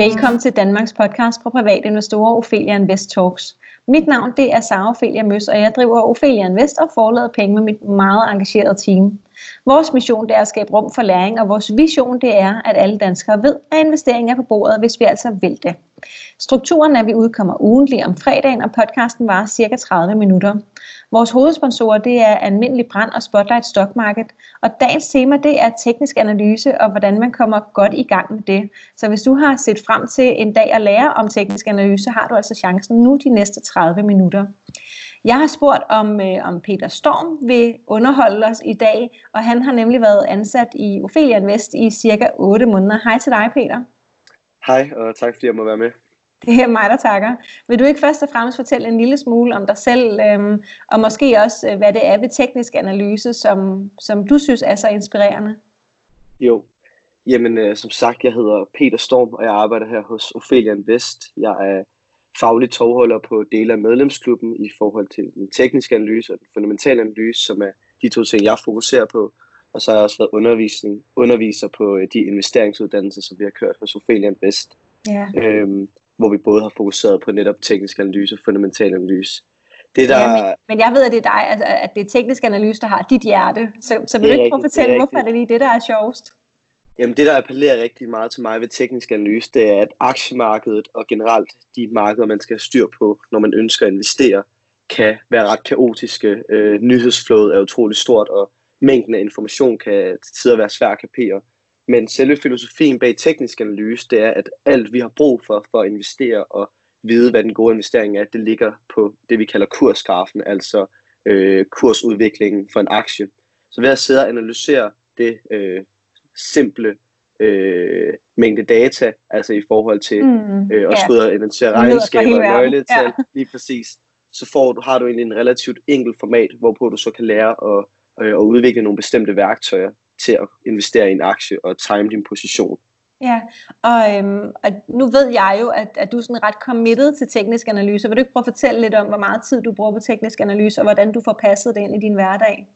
Velkommen til Danmarks podcast for private investorer, Ophelia Invest Talks. Mit navn det er Sara Ophelia Møs, og jeg driver Ophelia Invest og forlader penge med mit meget engagerede team. Vores mission det er at skabe rum for læring, og vores vision det er, at alle danskere ved, at investering er på bordet, hvis vi altså vil det. Strukturen er, at vi udkommer ugentlig om fredagen, og podcasten varer cirka 30 minutter. Vores hovedsponsorer det er Almindelig Brand og Spotlight Stock Market, og dagens tema det er teknisk analyse og hvordan man kommer godt i gang med det. Så hvis du har set frem til en dag at lære om teknisk analyse, har du altså chancen nu de næste 30 minutter. Jeg har spurgt, om, øh, om Peter Storm vil underholde os i dag, og han har nemlig været ansat i Ophelia Invest i cirka 8 måneder. Hej til dig, Peter. Hej, og tak fordi jeg må være med. Det er mig, der takker. Vil du ikke først og fremmest fortælle en lille smule om dig selv, øhm, og måske også, øh, hvad det er ved teknisk analyse, som, som du synes er så inspirerende? Jo, jamen øh, som sagt, jeg hedder Peter Storm, og jeg arbejder her hos Ophelia Invest. Jeg er faglig tovholder på dele af medlemsklubben i forhold til den tekniske analyse og den fundamentale analyse, som er de to ting, jeg fokuserer på. Og så har jeg også været undervisning, underviser på øh, de investeringsuddannelser, som vi har kørt hos Ophelia Invest. Ja. Øhm, hvor vi både har fokuseret på netop teknisk analyse og fundamental analyse. Det der, ja, men, men jeg ved, at det er dig, altså, at det er teknisk analyse, der har dit hjerte. Så, så vil du ikke prøve at fortælle, hvorfor er det lige det, der er sjovest? Jamen det, der appellerer rigtig meget til mig ved teknisk analyse, det er, at aktiemarkedet og generelt de markeder, man skal have styr på, når man ønsker at investere, kan være ret kaotiske. Øh, nyhedsflådet er utrolig stort, og mængden af information kan til tider være svær at kapere. Men selve filosofien bag teknisk analyse, det er, at alt vi har brug for for at investere og vide, hvad den gode investering er, det ligger på det, vi kalder kursgrafen, altså øh, kursudviklingen for en aktie. Så ved at sidde og analysere det øh, simple øh, mængde data, altså i forhold til mm, øh, at yeah. skulle analysere regnskaber og nøgletal, ja. lige præcis, så får du, har du egentlig en relativt enkel format, hvorpå du så kan lære at, øh, at udvikle nogle bestemte værktøjer til at investere i en aktie og time din position. Ja, og, øhm, og nu ved jeg jo, at, at du er sådan ret committed til teknisk analyse. Vil du ikke prøve at fortælle lidt om, hvor meget tid du bruger på teknisk analyse, og hvordan du får passet det ind i din hverdag?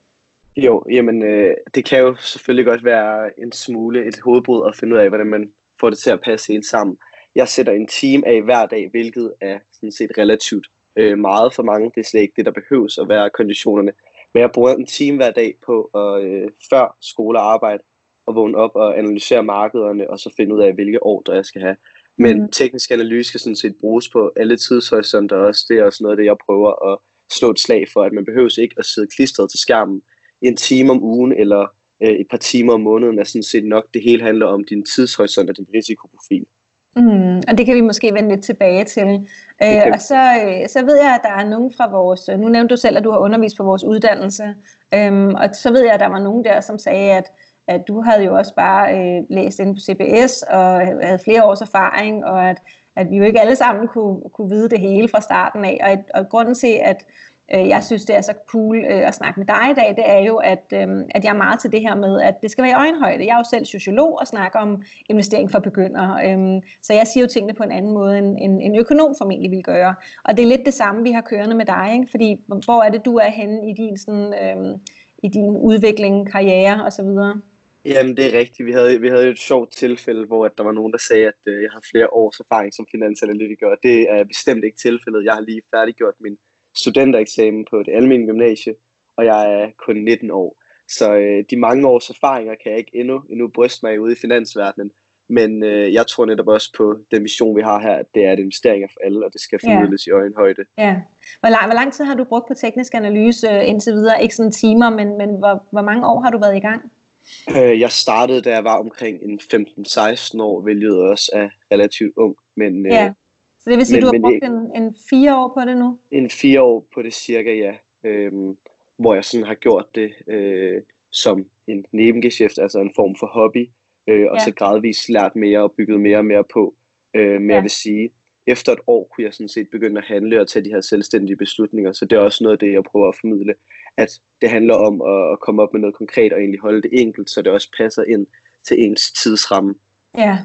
Jo, jamen øh, det kan jo selvfølgelig godt være en smule et hovedbrud at finde ud af, hvordan man får det til at passe helt sammen. Jeg sætter en team af hver dag, hvilket er sådan set relativt øh, meget for mange. Det er slet ikke det, der behøves at være konditionerne. Men jeg bruger en time hver dag på at øh, før skole og arbejde og vågne op og analysere markederne og så finde ud af, hvilke ordre jeg skal have. Men mm. teknisk analyse skal sådan set bruges på alle tidshorisonter også. Det er også noget af det, jeg prøver at slå et slag for, at man behøver ikke at sidde klistret til skærmen en time om ugen eller øh, et par timer om måneden er sådan set nok. Det hele handler om din tidshorisont og din risikoprofil. Mm, og det kan vi måske vende lidt tilbage til. Øh, okay. Øh, og så, øh, så ved jeg, at der er nogen fra vores, nu nævnte du selv, at du har undervist på vores uddannelse, øhm, og så ved jeg, at der var nogen der, som sagde, at, at du havde jo også bare øh, læst ind på CBS og havde flere års erfaring, og at, at vi jo ikke alle sammen kunne, kunne vide det hele fra starten af. Og, og grunden til, at øh, jeg synes, det er så cool øh, at snakke med dig i dag, det er jo, at, øh, at jeg er meget til det her med, at det skal være i øjenhøjde. Jeg er jo selv sociolog og snakker om investering for begyndere, øh, så jeg siger jo tingene på en anden måde, end en, en økonom formentlig vil gøre. Og det er lidt det samme, vi har kørende med dig, ikke? fordi hvor er det, du er henne i din, sådan, øh, i din udvikling, karriere osv.? Jamen, det er rigtigt. Vi havde, vi havde et sjovt tilfælde, hvor at der var nogen, der sagde, at øh, jeg har flere års erfaring som finansanalytiker, og det er bestemt ikke tilfældet. Jeg har lige færdiggjort min studentereksamen på det almindelige gymnasie, og jeg er kun 19 år. Så øh, de mange års erfaringer kan jeg ikke endnu, endnu bryste mig ude i finansverdenen. Men øh, jeg tror netop også på den mission, vi har her, at det er et investeringer for alle, og det skal formidles yeah. i øjenhøjde. Ja. Hvor, lang, hvor lang tid har du brugt på teknisk analyse øh, indtil videre? Ikke sådan timer, men, men hvor, hvor mange år har du været i gang? Øh, jeg startede, da jeg var omkring en 15-16 år, hvilket også er relativt ung. Men, ja. Så det vil sige, men, du har brugt en, en fire år på det nu? En fire år på det cirka, ja. Øhm, hvor jeg sådan har gjort det øh, som en nebengeschæft, altså en form for hobby, øh, og ja. så gradvist lært mere og bygget mere og mere på. Øh, men ja. jeg vil sige, efter et år kunne jeg sådan set begynde at handle og tage de her selvstændige beslutninger, så det er også noget af det, jeg prøver at formidle, at det handler om at, at komme op med noget konkret og egentlig holde det enkelt, så det også passer ind til ens tidsramme. Ja,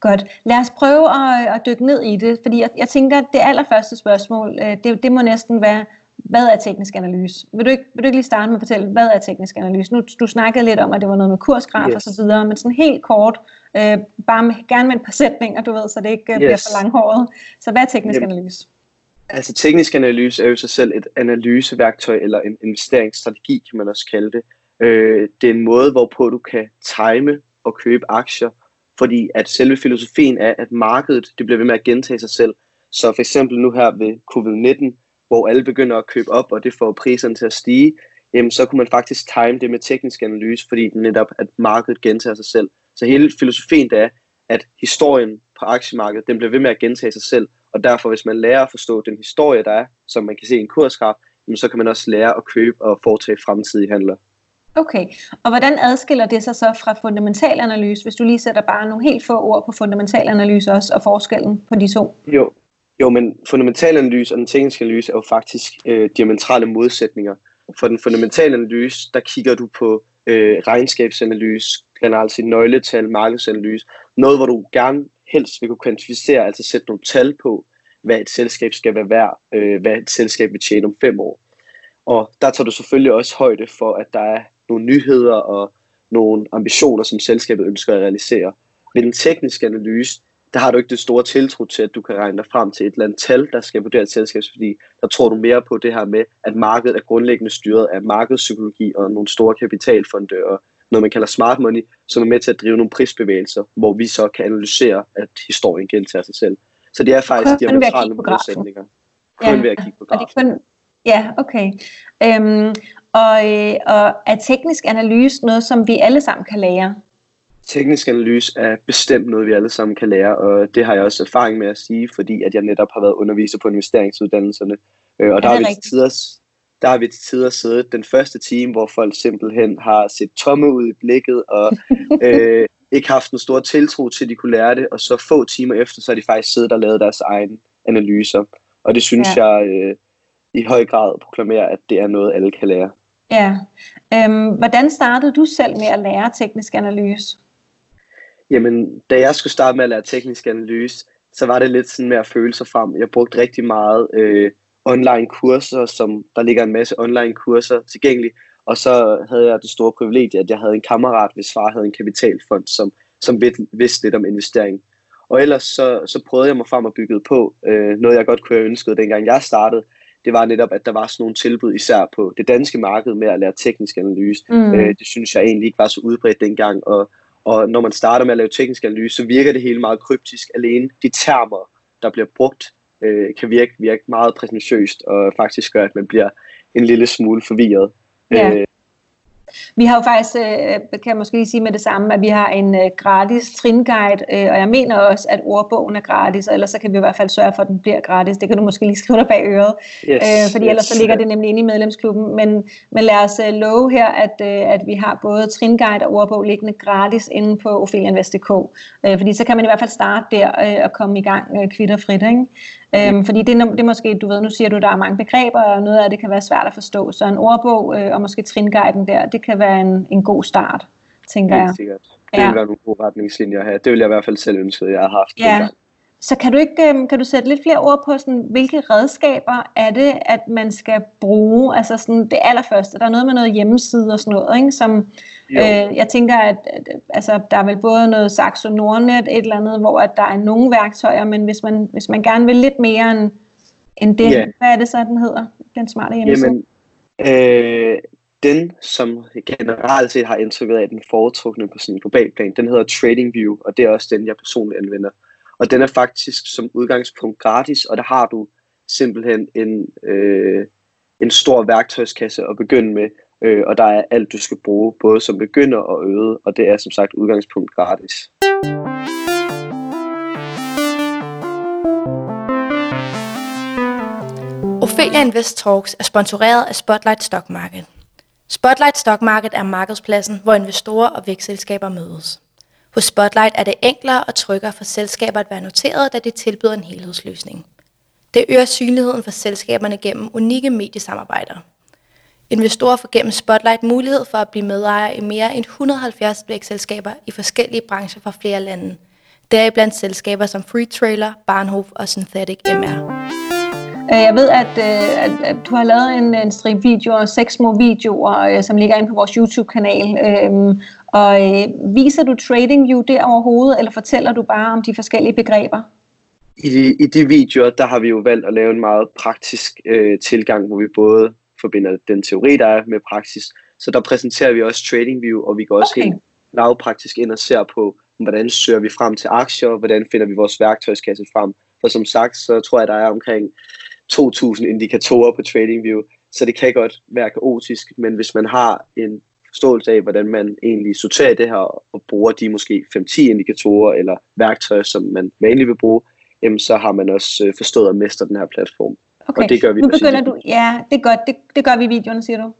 Godt. Lad os prøve at, at dykke ned i det, fordi jeg, jeg tænker, at det allerførste spørgsmål, øh, det, det må næsten være, hvad er teknisk analyse? Vil du, ikke, vil du ikke lige starte med at fortælle, hvad er teknisk analyse? Nu, du snakkede lidt om, at det var noget med kursgraf yes. og så videre, men sådan helt kort, øh, bare med, gerne med et par sætninger, du ved, så det ikke øh, yes. bliver for langhåret. Så hvad er teknisk Jamen, analyse? Altså teknisk analyse er jo sig selv et analyseværktøj, eller en investeringsstrategi, kan man også kalde det. Øh, det er en måde, hvorpå du kan time og købe aktier, fordi at selve filosofien er, at markedet det bliver ved med at gentage sig selv. Så for eksempel nu her ved covid-19, hvor alle begynder at købe op, og det får priserne til at stige, jamen så kunne man faktisk time det med teknisk analyse, fordi det netop, at markedet gentager sig selv. Så hele filosofien det er, at historien på aktiemarkedet, den bliver ved med at gentage sig selv, og derfor hvis man lærer at forstå den historie, der er, som man kan se i en kursgraf, så kan man også lære at købe og foretage fremtidige handler. Okay, og hvordan adskiller det sig så fra fundamental analyse, hvis du lige sætter bare nogle helt få ord på fundamental analyse også, og forskellen på de to? Jo, jo men fundamental analyse og den tekniske analyse er jo faktisk øh, diametrale modsætninger. For den fundamentale analyse, der kigger du på øh, regnskabsanalyse, generelt set nøgletal, markedsanalyse, noget hvor du gerne helst vil kunne kvantificere, altså sætte nogle tal på, hvad et selskab skal være værd, øh, hvad et selskab vil tjene om fem år. Og der tager du selvfølgelig også højde for, at der er nogle nyheder og nogle ambitioner, som selskabet ønsker at realisere. Ved den tekniske analyse, der har du ikke det store tiltro til, at du kan regne dig frem til et eller andet tal, der skal vurdere et selskab, fordi der tror du mere på det her med, at markedet er grundlæggende styret af markedspsykologi og nogle store kapitalfonde og noget, man kalder smart money, som er med til at drive nogle prisbevægelser, hvor vi så kan analysere, at historien gentager sig selv. Så det er faktisk diametrale modsætninger. Kun ja, ved at kigge på grafen. Og det kun, ja, okay. Øhm, og, øh, og er teknisk analyse noget, som vi alle sammen kan lære? Teknisk analyse er bestemt noget, vi alle sammen kan lære, og det har jeg også erfaring med at sige, fordi at jeg netop har været underviser på investeringsuddannelserne. Øh, og der har, vi til tider, der har vi til tider siddet den første time, hvor folk simpelthen har set tomme ud i blikket, og øh, ikke haft en stor tiltro til, at de kunne lære det, og så få timer efter, så har de faktisk siddet og lavet deres egne analyser. Og det synes ja. jeg øh, i høj grad proklamerer, at det er noget, alle kan lære. Ja. Øhm, hvordan startede du selv med at lære teknisk analyse? Jamen, da jeg skulle starte med at lære teknisk analyse, så var det lidt sådan med at føle sig frem. Jeg brugte rigtig meget øh, online kurser, som der ligger en masse online kurser tilgængelige, og så havde jeg det store privilegie, at jeg havde en kammerat, hvis far havde en kapitalfond, som, som vidste lidt om investering. Og ellers så, så prøvede jeg mig frem og byggede på øh, noget, jeg godt kunne have ønsket, dengang jeg startede, det var netop, at der var sådan nogle tilbud, især på det danske marked med at lære teknisk analyse. Mm. Øh, det synes jeg egentlig ikke var så udbredt dengang, og, og når man starter med at lave teknisk analyse, så virker det hele meget kryptisk. Alene de termer, der bliver brugt, øh, kan virke, virke meget præsentøst, og faktisk gør, at man bliver en lille smule forvirret. Ja. Øh, vi har jo faktisk, øh, kan jeg måske lige sige med det samme, at vi har en øh, gratis tringuide, øh, og jeg mener også, at ordbogen er gratis, og ellers så kan vi i hvert fald sørge for, at den bliver gratis. Det kan du måske lige skrive dig bag øret, yes, fordi yes, ellers så ligger det nemlig inde i medlemsklubben. Men, men lad os love her, at, at vi har både tringuide og ordbog liggende gratis inde på ophelianvest.dk, fordi så kan man i hvert fald starte der og komme i gang kvitterfrit. Ikke? Øhm, fordi det, det er måske, du ved, nu siger du, der er mange begreber, og noget af det kan være svært at forstå. Så en ordbog øh, og måske tringuiden der, det kan være en, en god start, tænker Helt jeg. sikkert. Det ja. vil være nogle gode retningslinjer her. Det vil jeg i hvert fald selv ønske, at jeg har haft. Ja. Så kan du ikke øhm, kan du sætte lidt flere ord på, sådan, hvilke redskaber er det, at man skal bruge? Altså sådan, det allerførste, der er noget med noget hjemmeside og sådan noget, ikke? som øh, jeg tænker, at, at altså, der er vel både noget Saxo Nordnet, et eller andet, hvor at der er nogle værktøjer, men hvis man, hvis man gerne vil lidt mere end, end det, yeah. hvad er det så, den hedder, den smarte hjemmeside? Jamen, øh, den, som generelt set har indtrykket af den foretrukne på sådan en global plan, den hedder TradingView, og det er også den, jeg personligt anvender. Og den er faktisk som udgangspunkt gratis, og der har du simpelthen en, øh, en stor værktøjskasse at begynde med, øh, og der er alt, du skal bruge, både som begynder og øvet, og det er som sagt udgangspunkt gratis. Ophelia Invest Talks er sponsoreret af Spotlight Stock Market. Spotlight Stock Market er markedspladsen, hvor investorer og vækstselskaber mødes. Hos Spotlight er det enklere og tryggere for selskaber at være noteret, da det tilbyder en helhedsløsning. Det øger synligheden for selskaberne gennem unikke mediesamarbejder. Investorer får gennem Spotlight mulighed for at blive medejer i mere end 170 vækselskaber i forskellige brancher fra flere lande. Deriblandt selskaber som Free Trailer, Barnhof og Synthetic MR. Øh, jeg ved, at, øh, at, at du har lavet en, en stribe videoer, seks små videoer, øh, som ligger inde på vores YouTube-kanal. Øhm, og viser du TradingView der overhovedet, eller fortæller du bare om de forskellige begreber? I de, I de videoer, der har vi jo valgt at lave en meget praktisk øh, tilgang, hvor vi både forbinder den teori, der er med praksis. Så der præsenterer vi også TradingView, og vi går også okay. helt lavpraktisk ind og ser på, hvordan søger vi frem til aktier, hvordan finder vi vores værktøjskasse frem. For som sagt, så tror jeg, der er omkring 2.000 indikatorer på TradingView, så det kan godt være kaotisk, men hvis man har en forståelse af, hvordan man egentlig sorterer det her, og bruger de måske 5-10 indikatorer eller værktøjer, som man vanligt vil bruge, jamen så har man også øh, forstået at mestre den her platform. Okay. Og det gør vi nu begynder du, ja, det er godt, det, det gør vi i videoerne, siger du?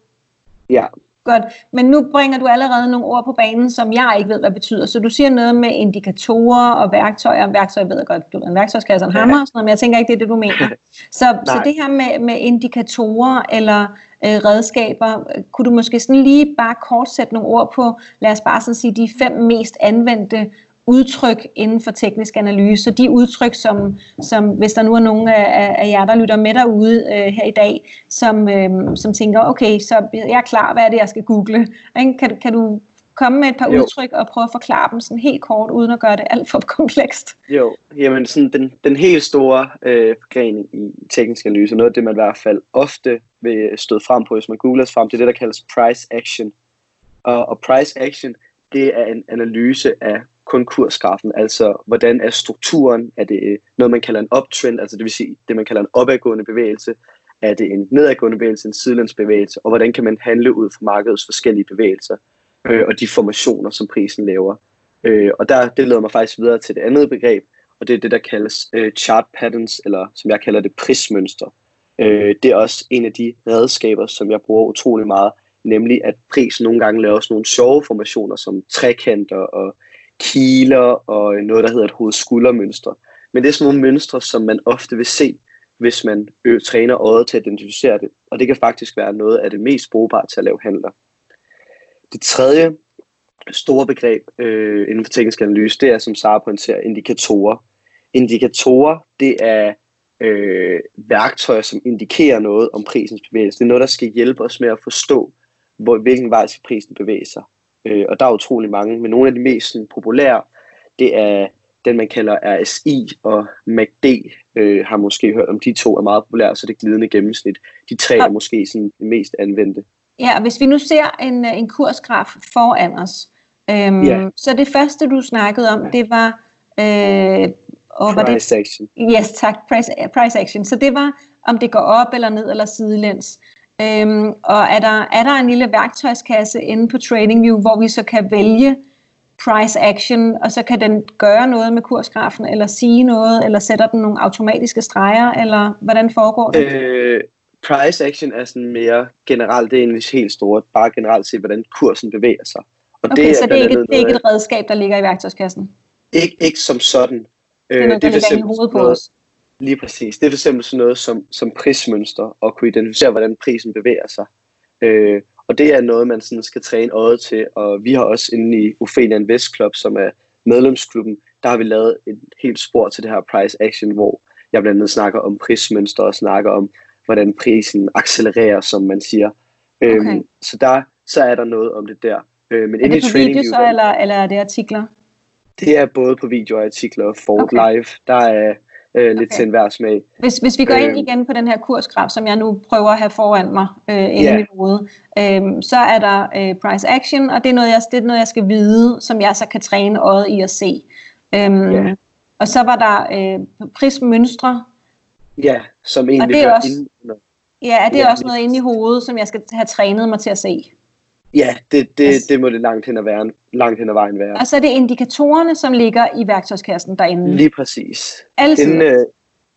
Ja, Godt, men nu bringer du allerede nogle ord på banen, som jeg ikke ved, hvad betyder. Så du siger noget med indikatorer og værktøjer. Værktøjer ved jeg godt, du ved, en værktøjskasse og en hammer og sådan noget, men jeg tænker ikke, det er det, du mener. Så, så det her med, med indikatorer eller øh, redskaber, kunne du måske sådan lige bare kort sætte nogle ord på, lad os bare sådan sige, de fem mest anvendte udtryk inden for teknisk analyse. Så de udtryk, som, som hvis der nu er nogen af, af jer, der lytter med derude øh, her i dag, som, øh, som tænker, okay, så jeg er klar, hvad er det, jeg skal google? Kan, kan du komme med et par jo. udtryk og prøve at forklare dem sådan helt kort, uden at gøre det alt for komplekst? Jo, jamen sådan den, den helt store øh, forgrening i teknisk analyse, noget af det, man i hvert fald ofte vil støde frem på, hvis man googler frem, det er det, der kaldes price action. Og, og price action, det er en analyse af kun kursgrafen, altså hvordan er strukturen, er det noget, man kalder en uptrend, altså det vil sige det, man kalder en opadgående bevægelse, er det en nedadgående bevægelse, en sidelandsbevægelse, og hvordan kan man handle ud fra markedets forskellige bevægelser øh, og de formationer, som prisen laver. Øh, og der, det leder mig faktisk videre til det andet begreb, og det er det, der kaldes øh, chart patterns, eller som jeg kalder det prismønster. Øh, det er også en af de redskaber, som jeg bruger utrolig meget, nemlig at prisen nogle gange laver sådan nogle sjove formationer, som trekanter og kiler og noget, der hedder et hoved-skuldermønster. Men det er sådan nogle mønstre, som man ofte vil se, hvis man ø- træner øjet til at identificere det. Og det kan faktisk være noget af det mest brugbare til at lave handler. Det tredje store begreb øh, inden for teknisk analyse, det er, som Sara pointerer, indikatorer. Indikatorer, det er øh, værktøjer, som indikerer noget om prisens bevægelse. Det er noget, der skal hjælpe os med at forstå, hvor, hvilken vej skal prisen bevæge sig. Øh, og der er utrolig mange, men nogle af de mest sådan, populære, det er den, man kalder RSI og MACD, øh, har måske hørt om de to, er meget populære, så det glidende gennemsnit. De tre er måske sådan de mest anvendte. Ja, og hvis vi nu ser en, en kursgraf foran os, øhm, ja. så det første, du snakkede om, det var... Øh, og price det, action. Yes, tak. Price, price action. Så det var, om det går op eller ned eller sidelæns. Øhm, og er der, er der en lille værktøjskasse inde på TradingView, hvor vi så kan vælge price action, og så kan den gøre noget med kursgrafen, eller sige noget, eller sætter den nogle automatiske streger, eller hvordan foregår det? Øh, price action er sådan mere generelt, det er egentlig helt stort, bare generelt se, hvordan kursen bevæger sig. Og okay, det er så det er, ikke, det er ikke et redskab, der ligger i værktøjskassen? Ikke, ikke som sådan. Det er noget, der øh, det ligger i hovedet på os? Lige præcis. Det er for eksempel sådan noget som, som prismønster, og kunne identificere, hvordan prisen bevæger sig. Øh, og det er noget, man sådan skal træne øjet til, og vi har også inde i Ophelia Invest Club, som er medlemsklubben, der har vi lavet et helt spor til det her price action, hvor jeg blandt andet snakker om prismønster og snakker om, hvordan prisen accelererer, som man siger. Øhm, okay. Så der så er der noget om det der. Øh, men er det på video så, eller, eller er det artikler? Det er både på video og artikler og okay. Live. Der er øh, lidt okay. til enhver smag. Hvis, hvis vi går ind øh, igen på den her kursgraf, som jeg nu prøver at have foran mig øh, inde yeah. i mit hoved, øh, så er der øh, price action, og det er, noget, jeg, det er noget, jeg skal vide, som jeg så kan træne øjet i at se. Øh, yeah. Og så var der øh, prismønstre. Ja, som egentlig og det er også, inde, Ja, er det ja, også noget inde i hovedet, som jeg skal have trænet mig til at se? Ja, det, det, altså, det må det langt hen, ad vejen, langt hen ad vejen være. Og så er det indikatorerne, som ligger i værktøjskassen derinde? Lige præcis. Altid? Inden, uh,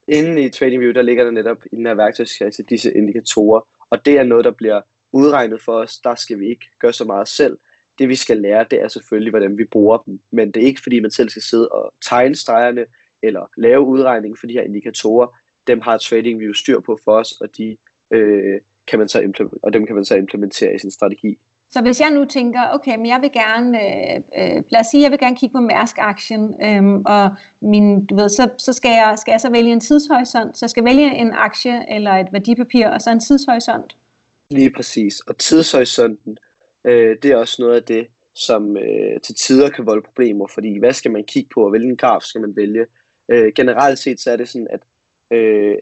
inde i TradingView, der ligger der netop i den her værktøjskasse disse indikatorer, og det er noget, der bliver udregnet for os. Der skal vi ikke gøre så meget selv. Det vi skal lære, det er selvfølgelig, hvordan vi bruger dem. Men det er ikke, fordi man selv skal sidde og tegne stregerne, eller lave udregning for de her indikatorer. Dem har TradingView styr på for os, og de øh, kan man så og dem kan man så implementere i sin strategi. Så hvis jeg nu tænker, okay, men jeg vil gerne, øh, øh, lad os sige, jeg vil gerne kigge på Mærsk-aktien, øh, og min, du ved, så, så skal, jeg, skal jeg så vælge en tidshorisont, så jeg skal vælge en aktie eller et værdipapir, og så en tidshorisont. Lige præcis. Og tidshorisonten, øh, det er også noget af det, som øh, til tider kan volde problemer, fordi hvad skal man kigge på, og hvilken graf skal man vælge? Øh, generelt set så er det sådan, at øh,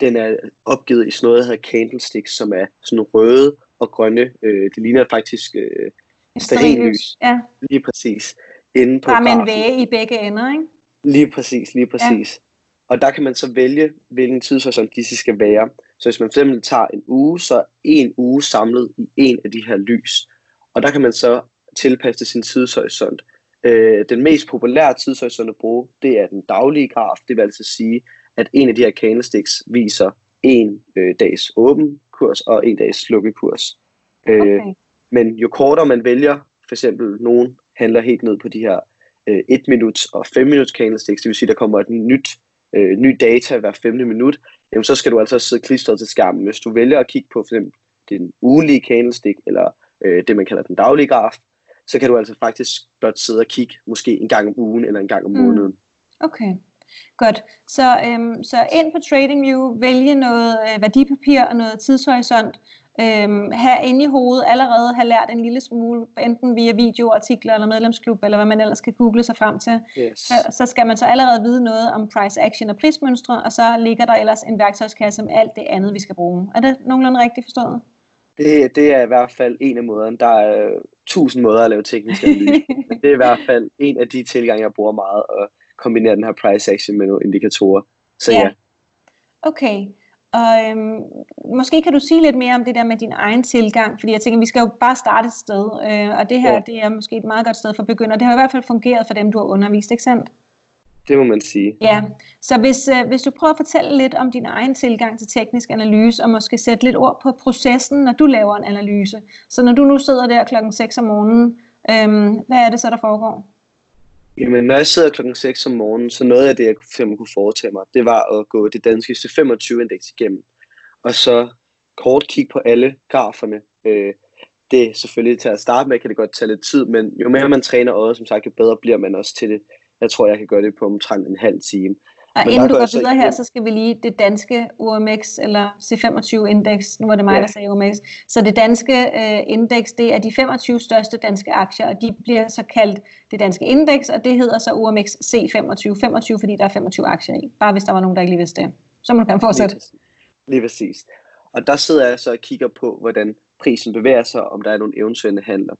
den er opgivet i sådan noget, der hedder candlesticks, som er sådan røde og grønne. Øh, det ligner faktisk øh, stearinlys. Ja. Lige præcis. Inde på Bare med en væge i begge ender, ikke? Lige præcis, lige præcis. Ja. Og der kan man så vælge, hvilken tidshorisont disse skal være. Så hvis man fx tager en uge, så er en uge samlet i en af de her lys. Og der kan man så tilpasse sin tidshorisont. Øh, den mest populære tidshorisont at bruge, det er den daglige graf. Det vil altså sige, at en af de her candlesticks viser en øh, dags åben kurs og en dags lukket kurs. Øh, Okay. men jo kortere man vælger, for eksempel nogen handler helt ned på de her øh, 1 minuts og 5 minuts candlesticks, det vil sige, der kommer et nyt, øh, ny data hver femte minut, jamen så skal du altså sidde klistret til skærmen. Hvis du vælger at kigge på for eksempel den ugelige candlestick, eller øh, det man kalder den daglige graf, så kan du altså faktisk blot sidde og kigge måske en gang om ugen eller en gang om Mm. måneden. Okay, godt. Så, øhm, så ind på TradingView, vælge noget øh, værdipapir og noget tidshorisont. Øhm, have inde i hovedet allerede have lært en lille smule, enten via videoartikler eller medlemsklub, eller hvad man ellers kan google sig frem til. Yes. Så, så skal man så allerede vide noget om price action og prismønstre, og så ligger der ellers en værktøjskasse med alt det andet, vi skal bruge. Er det nogenlunde rigtigt forstået? Det, det er i hvert fald en af måderne. Der er øh, tusind måder at lave teknisk analyse. men det er i hvert fald en af de tilgange, jeg bruger meget, at kombinere den her price action med nogle indikatorer. Så Ja. ja, Okay, og øhm, måske kan du sige lidt mere om det der med din egen tilgang, fordi jeg tænker, vi skal jo bare starte et sted, øh, og det her Ja. det er måske et meget godt sted for begyndere. Det har i hvert fald fungeret for dem, du har undervist, ikke sandt? det må man sige. Ja, så hvis, øh, hvis du prøver at fortælle lidt om din egen tilgang til teknisk analyse, og måske sætte lidt ord på processen, når du laver en analyse. Så når du nu sidder der klokken 6 om morgenen, øhm, hvad er det så, der foregår? Jamen, når jeg sidder klokken 6 om morgenen, så noget af det, jeg fx kunne foretage mig, det var at gå det danske C25-indeks igennem. Og så kort kigge på alle graferne. Øh, det er selvfølgelig til at starte med, kan det godt tage lidt tid, men jo mere man træner øjet, som sagt, jo bedre bliver man også til det. Jeg tror, jeg kan gøre det på omtrent en halv time. Og Men inden du går går jeg så videre her, så skal vi lige det danske UMX eller C25-indeks. Nu var det mig, Ja. der sagde UMX. Så det danske øh, indeks, det er de 25 største danske aktier, og de bliver så kaldt det danske indeks, og det hedder så UMX C25. 25, fordi der er 25 aktier i. Bare hvis der var nogen, der ikke lige vidste det. Så må du gerne Lige fortsætte. præcis. Lige præcis. Og der sidder jeg så og kigger på, hvordan prisen bevæger sig, om der er nogle eventuelle handler.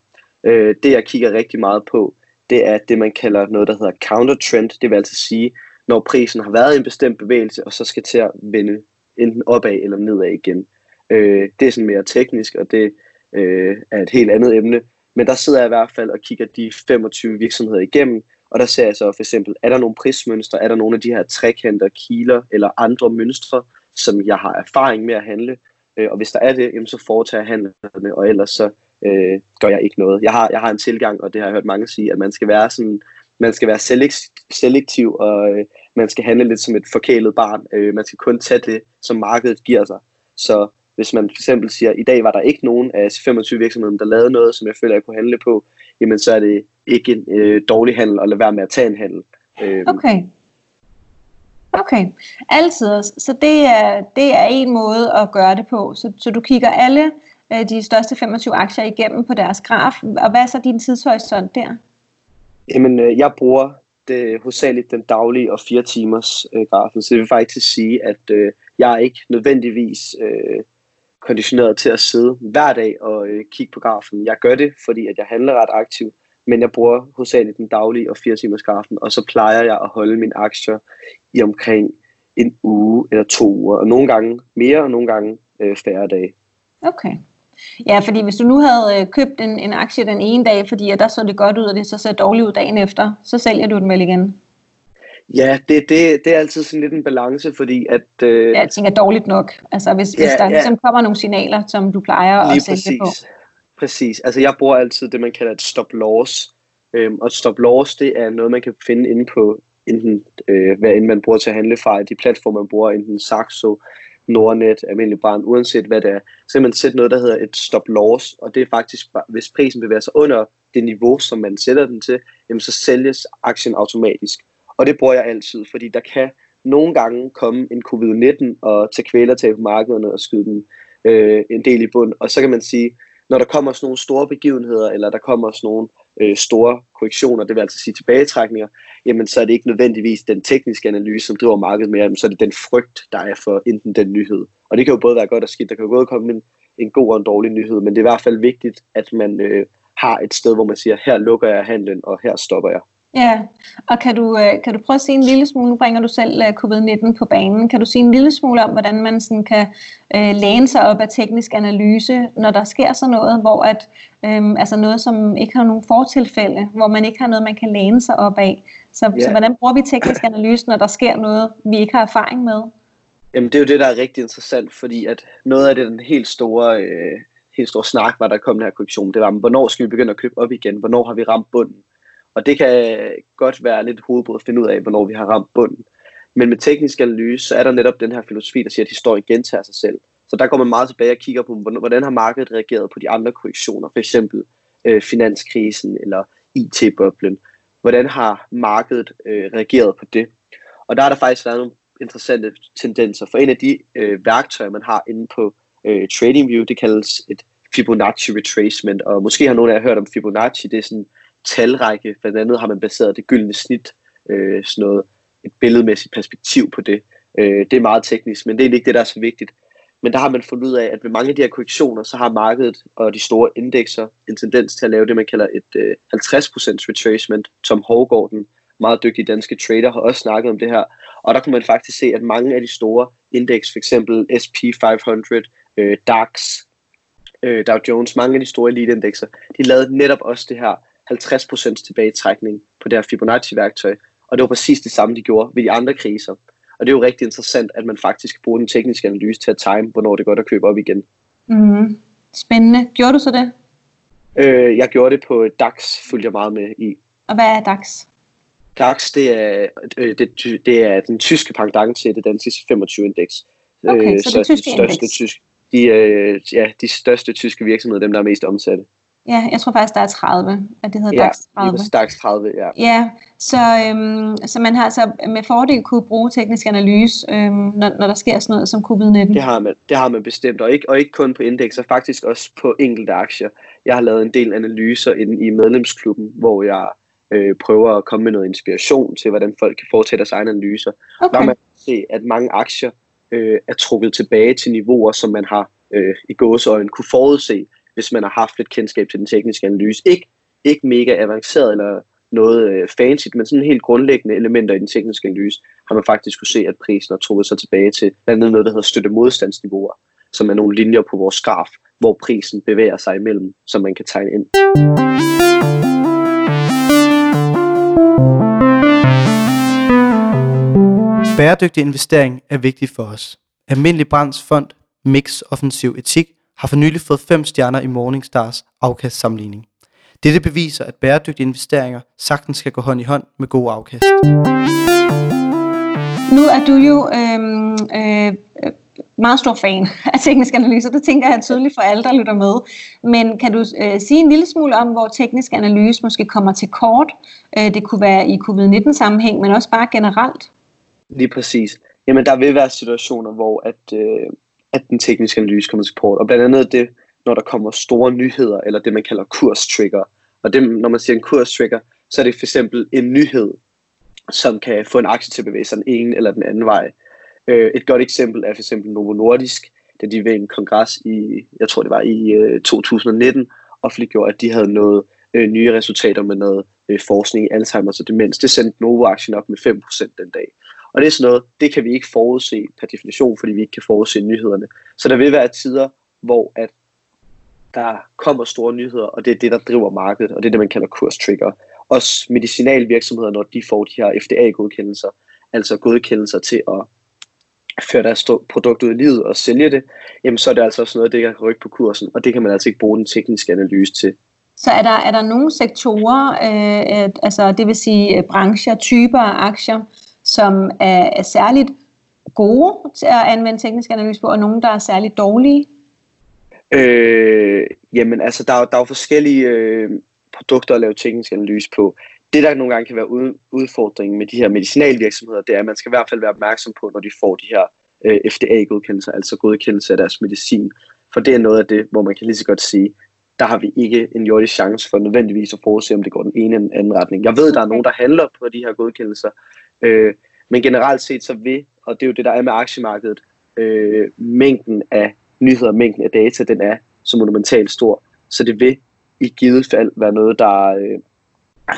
Øh, det jeg kigger rigtig meget på, det er det, man kalder noget, der hedder counter trend. Det vil altså sige, når prisen har været i en bestemt bevægelse, og så skal til at vende enten opad eller nedad igen. Øh, det er sådan mere teknisk, og det øh, er et helt andet emne. Men der sidder jeg i hvert fald og kigger de 25 virksomheder igennem, og der ser jeg så for eksempel, er der nogle prismønstre, er der nogle af de her trekanter, kiler eller andre mønstre, som jeg har erfaring med at handle. Øh, og hvis der er det, jamen, så foretager jeg handlerne, og ellers så øh, gør jeg ikke noget. Jeg har, jeg har en tilgang, og det har jeg hørt mange sige, at man skal være sådan, man skal være selektiv, og øh, man skal handle lidt som et forkælet barn. Øh, man skal kun tage det, som markedet giver sig. Så hvis man for eksempel siger, at i dag var der ikke nogen af 25 virksomheder, der lavede noget, som jeg føler, jeg kunne handle på, jamen så er det ikke en øh, dårlig handel at lade være med at tage en handel. Øh, Okay. Okay, altid. Så det er, det er en måde at gøre det på. Så, så du kigger alle øh, de største 25 aktier igennem på deres graf. Og hvad er så din tidshorisont der? Jamen, øh, jeg bruger det hovedsageligt den daglige og fire timers øh, grafen, så det vil faktisk sige, at øh, jeg er ikke nødvendigvis øh, konditioneret til at sidde hver dag og øh, kigge på grafen. Jeg gør det, fordi at jeg handler ret aktivt, men jeg bruger hovedsageligt den daglige og fire timers grafen, og så plejer jeg at holde mine aktier i omkring en uge eller to uger, og nogle gange mere, og nogle gange øh, færre dage. Okay. Ja, fordi hvis du nu havde øh, købt en, en aktie den ene dag, fordi at der så det godt ud, og det så ser dårligt ud dagen efter, så sælger du den vel igen. Ja, det, det, det er altid sådan lidt en balance, fordi at... Øh, Ja, jeg tænker dårligt nok. Altså hvis, Ja, hvis der ja. ligesom kommer nogle signaler, som du plejer at Lige sælge på. præcis. Præcis. Altså jeg bruger altid det, man kalder et stop loss. Øhm, og et stop loss, det er noget, man kan finde inde på, enten, øh, hvad end man bruger til at handle fra, de platforme, man bruger, enten Saxo, Nordnet, almindelig brand, uanset hvad det er, så kan man sætte noget, der hedder et stop loss, og det er faktisk, hvis prisen bevæger sig under det niveau, som man sætter den til, jamen så sælges aktien automatisk. Og det bruger jeg altid, fordi der kan nogle gange komme en covid-19 og tage kvælertag på markederne og skyde den øh, en del i bund. Og så kan man sige, når der kommer sådan nogle store begivenheder, eller der kommer sådan nogle øh, store korrektioner, det vil altså sige tilbagetrækninger, jamen så er det ikke nødvendigvis den tekniske analyse, som driver markedet mere, men så er det den frygt, der er for enten den nyhed. Og det kan jo både være godt og skidt. Der kan jo både komme en, en god og en dårlig nyhed, men det er i hvert fald vigtigt, at man øh, har et sted, hvor man siger, her lukker jeg handlen, og her stopper jeg. Ja, og kan du, øh, kan du prøve at sige en lille smule, nu bringer du selv øh, covid-19 på banen, kan du sige en lille smule om, hvordan man sådan kan øh, læne sig op af teknisk analyse, når der sker sådan noget, hvor at, øh, altså noget, som ikke har nogen fortilfælde, hvor man ikke har noget, man kan læne sig op af. Så, yeah. så hvordan bruger vi teknisk analyse, når der sker noget, vi ikke har erfaring med? Jamen det er jo det, der er rigtig interessant, fordi at noget af det, den helt store, øh, helt store snak, var der kom den her korrektion, det var, hvornår skal vi begynde at købe op igen? Hvornår har vi ramt bunden? Og det kan godt være lidt hovedbrud at finde ud af, hvornår vi har ramt bunden. Men med teknisk analyse, så er der netop den her filosofi, der siger, at historien gentager sig selv. Så der går man meget tilbage og kigger på, hvordan har markedet reageret på de andre korrektioner, for eksempel øh, finanskrisen eller IT-boblen. Hvordan har markedet øh, reageret på det? Og der er der faktisk været nogle interessante tendenser. For en af de øh, værktøjer, man har inde på øh, TradingView, det kaldes et Fibonacci retracement, og måske har nogen af jer hørt om Fibonacci, det er sådan talrække. Blandt andet har man baseret det gyldne snit, øh, sådan noget, et billedmæssigt perspektiv på det. Øh, det er meget teknisk, men det er ikke det, der er så vigtigt. Men der har man fundet ud af, at ved mange af de her korrektioner, så har markedet og de store indekser en tendens til at lave det, man kalder et øh, 50% retracement. Tom Hågaard, den meget dygtige danske trader, har også snakket om det her. Og der kunne man faktisk se, at mange af de store indeks, f.eks. SP 500, øh, DAX, øh, Dow Jones, mange af de store eliteindekser, de lavede netop også det her 50% tilbagetrækning på det her Fibonacci-værktøj. Og det var præcis det samme, de gjorde ved de andre kriser. Og det er jo rigtig interessant, at man faktisk bruger den tekniske analyse til at time, hvornår det er godt at købe op igen. Mm. Spændende. Gjorde du så det? Øh, jeg gjorde det på DAX, fulgte jeg meget med i. Og hvad er DAX? DAX, det er, øh, det, det er den tyske pendant til det danske 25-indeks. Okay, øh, så, så det tyske de største indeks. Tysk, de, øh, ja, de største tyske virksomheder, dem der er mest omsatte. Ja, jeg tror faktisk, der er 30, at det hedder ja, DAX 30. Ja, DAX 30, ja. Ja, så, øhm, så man har altså med fordel kunne bruge teknisk analyse, øhm, når, når der sker sådan noget som covid-19. Det har man, det har man bestemt, og ikke, og ikke kun på indekser, faktisk også på enkelte aktier. Jeg har lavet en del analyser inde i medlemsklubben, hvor jeg øh, prøver at komme med noget inspiration til, hvordan folk kan foretage deres egne analyser. Okay. Der man se, at mange aktier øh, er trukket tilbage til niveauer, som man har øh, i gåseøjne kunne forudse hvis man har haft lidt kendskab til den tekniske analyse. Ikke, ikke mega avanceret eller noget øh, fancy, men sådan helt grundlæggende elementer i den tekniske analyse, har man faktisk kunne se, at prisen har trukket sig tilbage til blandt andet noget, der hedder støtte modstandsniveauer, som er nogle linjer på vores graf, hvor prisen bevæger sig imellem, som man kan tegne ind. Bæredygtig investering er vigtig for os. Almindelig Brands Fond Mix Offensiv Etik har for nylig fået 5 stjerner i Morningstars afkastsamligning. Dette beviser, at bæredygtige investeringer sagtens skal gå hånd i hånd med gode afkast. Nu er du jo øhm, øh, meget stor fan af tekniske analyser. Det tænker jeg er tydeligt for alle, der lytter med. Men kan du øh, sige en lille smule om, hvor teknisk analyse måske kommer til kort? Øh, det kunne være i covid-19-sammenhæng, men også bare generelt. Lige præcis. Jamen, der vil være situationer, hvor at, øh, at den tekniske analyse kommer til kort. Og blandt andet det, når der kommer store nyheder, eller det man kalder kurstrigger. Og det, når man siger en kurstrigger, så er det for eksempel en nyhed, som kan få en aktie til at bevæge sig den ene eller den anden vej. Øh, et godt eksempel er for eksempel Novo Nordisk, da de ved en kongres i, jeg tror det var i øh, 2019, offentliggjorde, at de havde noget øh, nye resultater med noget forskning i Alzheimer's og demens. Det sendte Novo-aktien op med 5% den dag. Og det er sådan noget, det kan vi ikke forudse per definition, fordi vi ikke kan forudse nyhederne. Så der vil være tider, hvor at der kommer store nyheder, og det er det, der driver markedet, og det er det, man kalder kurstrigger. Også medicinalvirksomheder, når de får de her FDA-godkendelser, altså godkendelser til at føre deres produkt ud i livet og sælge det, jamen så er det altså også noget, det kan rykke på kursen, og det kan man altså ikke bruge den tekniske analyse til. Så er der, er der nogle sektorer, øh, altså det vil sige øh, brancher, typer af aktier, som er, er særligt gode til at anvende teknisk analyse på, og nogen, der er særligt dårlige? Øh, jamen altså, der er, der er jo forskellige øh, produkter at lave teknisk analyse på. Det, der nogle gange kan være udfordringen med de her medicinalvirksomheder, det er, at man skal i hvert fald være opmærksom på, når de får de her øh, FDA-godkendelser, altså godkendelse af deres medicin. For det er noget af det, hvor man kan lige så godt sige, der har vi ikke en jordisk chance for nødvendigvis at forudse, om det går den ene eller den anden retning. Jeg ved, der er nogen, der handler på de her godkendelser, øh, men generelt set så vil, og det er jo det, der er med aktiemarkedet, øh, mængden af nyheder, mængden af data, den er så monumentalt stor, så det vil i givet fald være noget, der øh,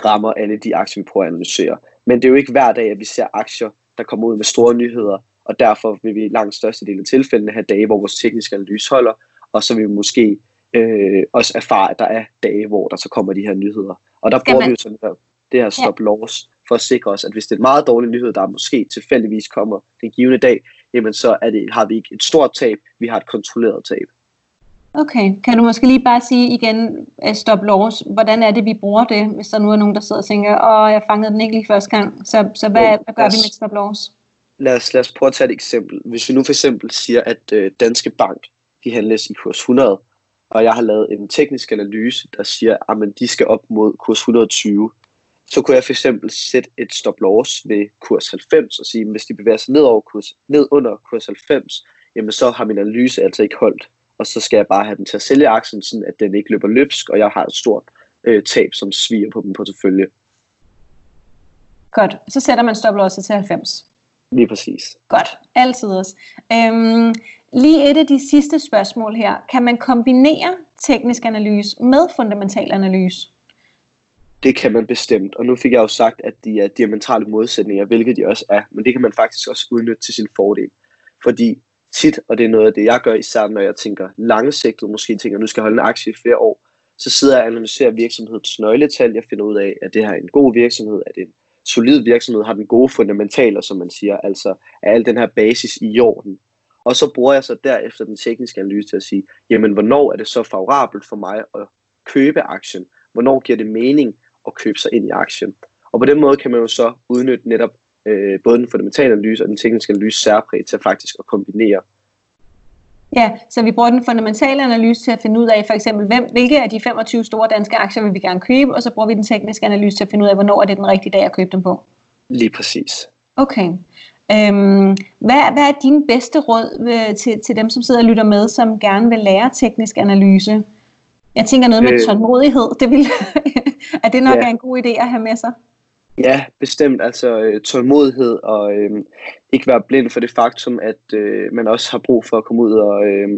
rammer alle de aktier, vi prøver at analysere. Men det er jo ikke hver dag, at vi ser aktier, der kommer ud med store nyheder, og derfor vil vi i langt største del af tilfældene have dage, hvor vores tekniske analyse holder, og så vil vi måske øh, også erfare, at der er dage, hvor der så kommer de her nyheder. Og der bruger man... vi jo sådan der, det her stop loss, for at sikre os, at hvis det er en meget dårlig nyhed, der måske tilfældigvis kommer den givende dag, jamen så er det, har vi ikke et stort tab, vi har et kontrolleret tab. Okay, kan du måske lige bare sige igen, øh, stop loss, hvordan er det, vi bruger det, hvis der nu er nogen, der sidder og tænker, åh, jeg fangede den ikke lige første gang, så, så hvad, hvad gør os, vi med stop loss? Lad os, lad os prøve at tage et eksempel. Hvis vi nu for eksempel siger, at øh, Danske Bank, de handles i kurs 100, og jeg har lavet en teknisk analyse, der siger, at de skal op mod kurs 120, så kunne jeg for eksempel sætte et stop loss ved kurs 90 og sige, at hvis de bevæger sig ned, over kurs, ned under kurs 90, jamen så har min analyse altså ikke holdt. Og så skal jeg bare have den til at sælge aktien, sådan at den ikke løber løbsk, og jeg har et stort øh, tab, som sviger på på selvfølgelig. Godt, så sætter man stop losset til 90. Lige præcis. Godt, altid også. Øhm, lige et af de sidste spørgsmål her. Kan man kombinere teknisk analyse med fundamental analyse? Det kan man bestemt, og nu fik jeg jo sagt, at de er diametrale modsætninger, hvilket de også er, men det kan man faktisk også udnytte til sin fordel. Fordi tit, og det er noget af det, jeg gør især, når jeg tænker langsigtet, måske tænker, nu skal jeg holde en aktie i flere år, så sidder jeg og analyserer virksomhedens nøgletal. Jeg finder ud af, at det her er en god virksomhed, at det er en solid virksomhed, har den gode fundamentaler, som man siger, altså er al den her basis i jorden. Og så bruger jeg så derefter den tekniske analyse til at sige, jamen hvornår er det så favorabelt for mig at købe aktien? Hvornår giver det mening at købe sig ind i aktien? Og på den måde kan man jo så udnytte netop øh, både den fundamentale analyse og den tekniske analyse særpræg til faktisk at kombinere. Ja, så vi bruger den fundamentale analyse til at finde ud af for eksempel, hvem, hvilke af de 25 store danske aktier vil vi gerne købe, og så bruger vi den tekniske analyse til at finde ud af, hvornår er det den rigtige dag at købe dem på. Lige præcis. Okay. Øhm, hvad, hvad er din bedste råd øh, til, til dem, som sidder og lytter med, som gerne vil lære teknisk analyse? Jeg tænker noget med øh, tålmodighed. Det vil, er det nok ja. en god idé at have med sig? Ja, bestemt. Altså øh, tålmodighed og øh, ikke være blind for det faktum, at øh, man også har brug for at komme ud og øh,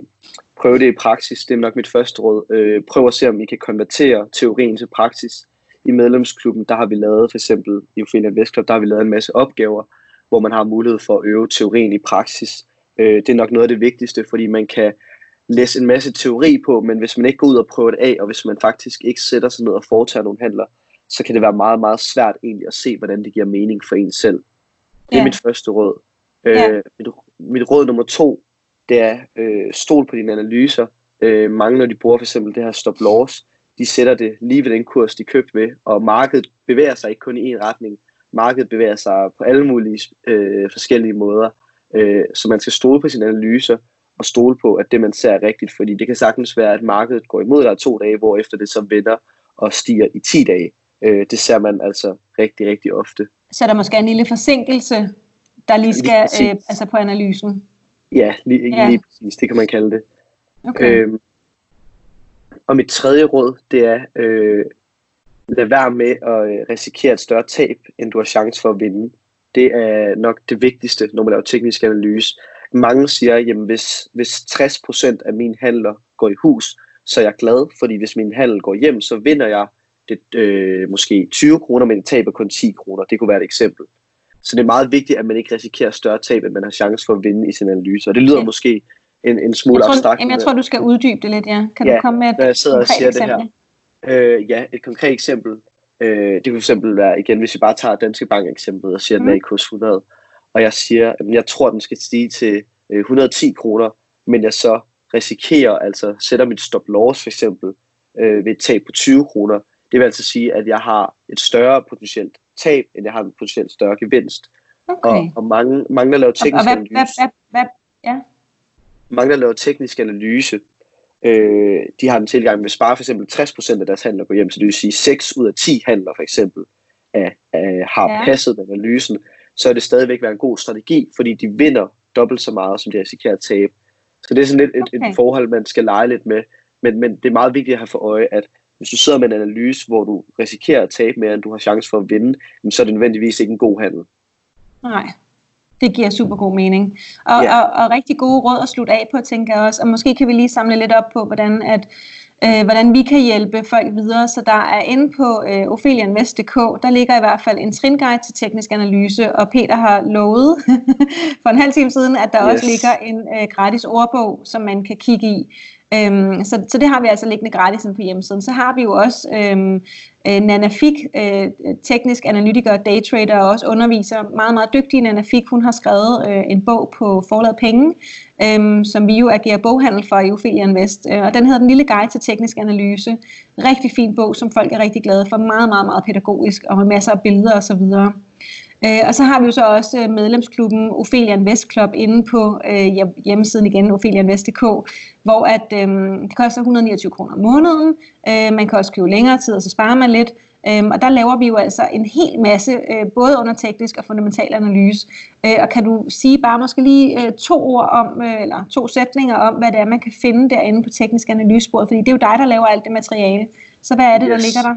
prøve det i praksis. Det er nok mit første råd. Øh, prøv at se, om I kan konvertere teorien til praksis. I medlemsklubben, der har vi lavet, for eksempel i Ophelia Vestklub, der har vi lavet en masse opgaver, hvor man har mulighed for at øve teorien i praksis. Øh, det er nok noget af det vigtigste, fordi man kan læse en masse teori på, men hvis man ikke går ud og prøver det af, og hvis man faktisk ikke sætter sig ned og foretager nogle handler, så kan det være meget, meget svært egentlig at se, hvordan det giver mening for en selv. Det er ja. mit første råd. Ja. Øh, mit, mit råd nummer to, det er øh, stol på dine analyser. Øh, mange, når de bruger for eksempel det her stop loss, de sætter det lige ved den kurs, de købte ved, og markedet bevæger sig ikke kun i en retning. Markedet bevæger sig på alle mulige øh, forskellige måder. Øh, så man skal stole på sine analyser, og stole på, at det man ser er rigtigt, fordi det kan sagtens være, at markedet går imod dig to dage, hvor efter det så vender og stiger i 10 dage. Øh, det ser man altså rigtig, rigtig ofte. Så er der måske en lille forsinkelse, der lige skal lige øh, altså på analysen? Ja, lige, ja. lige præcis. Det kan man kalde det. Okay. Øhm, og mit tredje råd, det er, øh, lad være med at øh, risikere et større tab, end du har chance for at vinde. Det er nok det vigtigste, når man laver teknisk analyse. Mange siger, at hvis, hvis 60% af mine handler går i hus, så er jeg glad, fordi hvis min handel går hjem, så vinder jeg det, øh, måske 20 kroner, men taber kun 10 kroner. Det kunne være et eksempel. Så det er meget vigtigt, at man ikke risikerer større tab, end man har chance for at vinde i sin analyse. Og det lyder okay. måske en, en smule jeg abstrakt. Jamen, jeg tror, du skal uddybe det lidt, ja. Kan ja, du komme med et når jeg sidder konkret og siger eksempel? Det her. Øh, ja, et konkret eksempel. Øh, det kunne fx være, igen, hvis vi bare tager Danske Bank eksempel og siger, at mm. den er i kurs 100, og jeg siger, at jeg tror, at den skal stige til 110 øh, kroner, men jeg så risikerer, altså sætter mit stop loss for eksempel, øh, ved et tab på 20 kroner, det vil altså sige, at jeg har et større potentielt tab, end jeg har en potentielt større gevinst. Okay. Og, og mange, mange, der laver Og, og teknisk hvad, analyse, hvad, hvad, hvad, ja. mange, der laver teknisk analyse, øh, de har en tilgang, hvis bare for eksempel 60% af deres handler går hjem, så det vil sige 6 ud af 10 handler for eksempel af, af, har Ja. passet med analysen, så er det stadigvæk være en god strategi, fordi de vinder dobbelt så meget, som de risikerer at tabe. Så det er sådan lidt et, Okay. et forhold, man skal lege lidt med. Men, men det er meget vigtigt at have for øje, at hvis du sidder med en analyse, hvor du risikerer at tabe mere, end du har chance for at vinde, så er det nødvendigvis ikke en god handel. Nej, det giver super god mening. Og, Ja. og, og rigtig gode råd at slutte af på, tænker jeg også. Og måske kan vi lige samle lidt op på, hvordan, at, øh, hvordan vi kan hjælpe folk videre. Så der er inde på øh, ophelianvest.dk, der ligger i hvert fald en tringuide til teknisk analyse, og Peter har lovet for en halv time siden, at der yes. også ligger en øh, gratis ordbog, som man kan kigge i. Øhm, så, så det har vi altså liggende gratis på hjemmesiden. Så har vi jo også øhm, øh, Nanafik, øh, teknisk analytiker og daytrader, og også underviser, meget, meget dygtig Nana Fik. Hun har skrevet øh, en bog på forladet Penge, øhm, som vi jo agerer boghandel for i Ophelia Invest. Øh, og den hedder Den lille guide til teknisk analyse. Rigtig fin bog, som folk er rigtig glade for. Meget, meget, meget pædagogisk og med masser af billeder osv. Øh, og så har vi jo så også øh, medlemsklubben Ophelia Invest Club inde på øh, hjem- hjemmesiden igen, ophelianvest.dk, hvor at, øh, det koster 129 kroner om måneden. Øh, man kan også købe længere tid, og så sparer man lidt. Øhm, og der laver vi jo altså en hel masse, øh, både under teknisk og fundamental analyse. Øh, og kan du sige bare måske lige øh, to ord om, øh, eller to sætninger om, hvad det er, man kan finde derinde på teknisk analysebordet? Fordi det er jo dig, der laver alt det materiale. Så hvad er det, yes. der ligger der?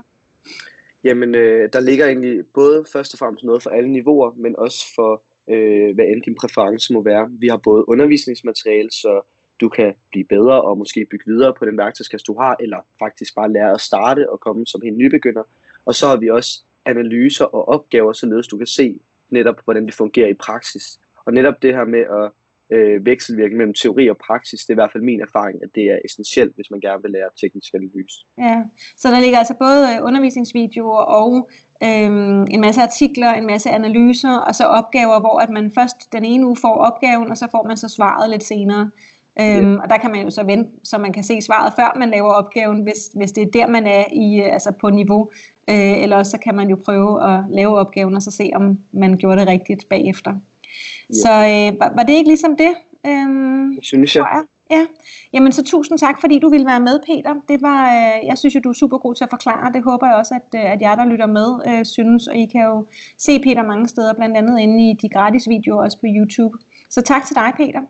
Jamen, øh, der ligger egentlig både først og fremmest noget for alle niveauer, men også for, øh, hvad end din præference må være. Vi har både undervisningsmateriale, så du kan blive bedre og måske bygge videre på den værktøjskasse, du har, eller faktisk bare lære at starte og komme som helt nybegynder. Og så har vi også analyser og opgaver, således du kan se netop, hvordan det fungerer i praksis. Og netop det her med at øh, vekselvirke mellem teori og praksis, det er i hvert fald min erfaring, at det er essentielt, hvis man gerne vil lære teknisk analyse. Ja, så der ligger altså både øh, undervisningsvideoer og øhm, en masse artikler, en masse analyser, og så opgaver, hvor at man først den ene uge får opgaven, og så får man så svaret lidt senere. Øhm, og der kan man jo så vente, så man kan se svaret, før man laver opgaven, hvis, hvis det er der, man er i, øh, altså på niveau. Øh, eller også så kan man jo prøve at lave opgaven, og så se, om man gjorde det rigtigt bagefter. Ja. Så øh, var, var det ikke ligesom det? Øhm, Det synes jeg. jeg. Ja, jamen så tusind tak, fordi du ville være med, Peter. Det var, øh, jeg synes jo, du er super god til at forklare. Det håber jeg også, at, øh, at jer, der lytter med, øh, synes. Og I kan jo se Peter mange steder, blandt andet inde i de gratis videoer også på YouTube. Så tak til dig, Peter.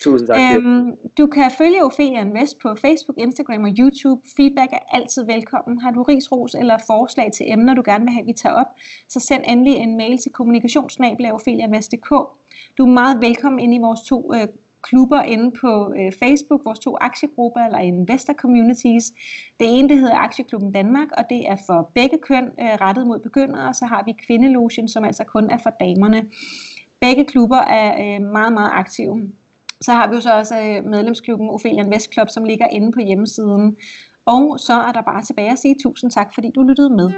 Tusind tak. Øhm, du kan følge Ophelia Invest på Facebook, Instagram og YouTube. Feedback er altid velkommen. Har du ris, ros eller forslag til emner, du gerne vil have, vi tager op, så send endelig en mail til kommunikationsnabel.opheliainvest.dk. Du er meget velkommen ind i vores to øh, klubber inde på øh, Facebook, vores to aktiegrupper eller investor communities. Det ene det hedder Aktieklubben Danmark, og det er for begge køn øh, rettet mod begyndere, og så har vi Kvindelogen, som altså kun er for damerne. Begge klubber er øh, meget, meget aktive. Så har vi jo så også øh, medlemsklubben Ophelian Vestklub, Club, som ligger inde på hjemmesiden. Og så er der bare tilbage at sige tusind tak, fordi du lyttede med.